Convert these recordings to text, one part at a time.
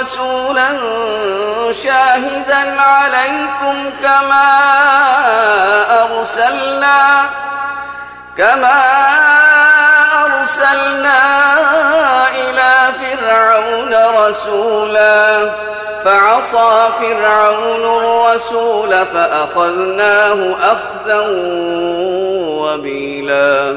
رسولا شاهدا عليكم كما أرسلنا كما أرسلنا إلى فرعون رسولا. فعصى فرعون الرسول فأخذناه أخذا وبيلا.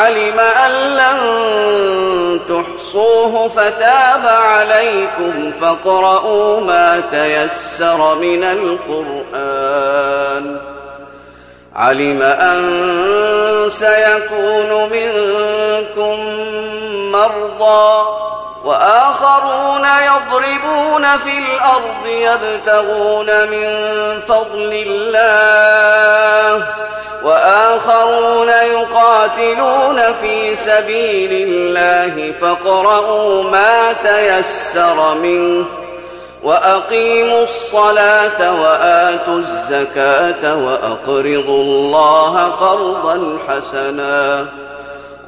علم أن لن تحصوه فتاب عليكم فاقرؤوا ما تيسر من القرآن. علم أن سيكون منكم مرضى وآخرون يضربون في الأرض يبتغون من فضل الله وآخرون يقاتلون في سبيل الله فاقرؤوا ما تيسر منه وأقيموا الصلاة وآتوا الزكاة وأقرضوا الله قرضا حسنا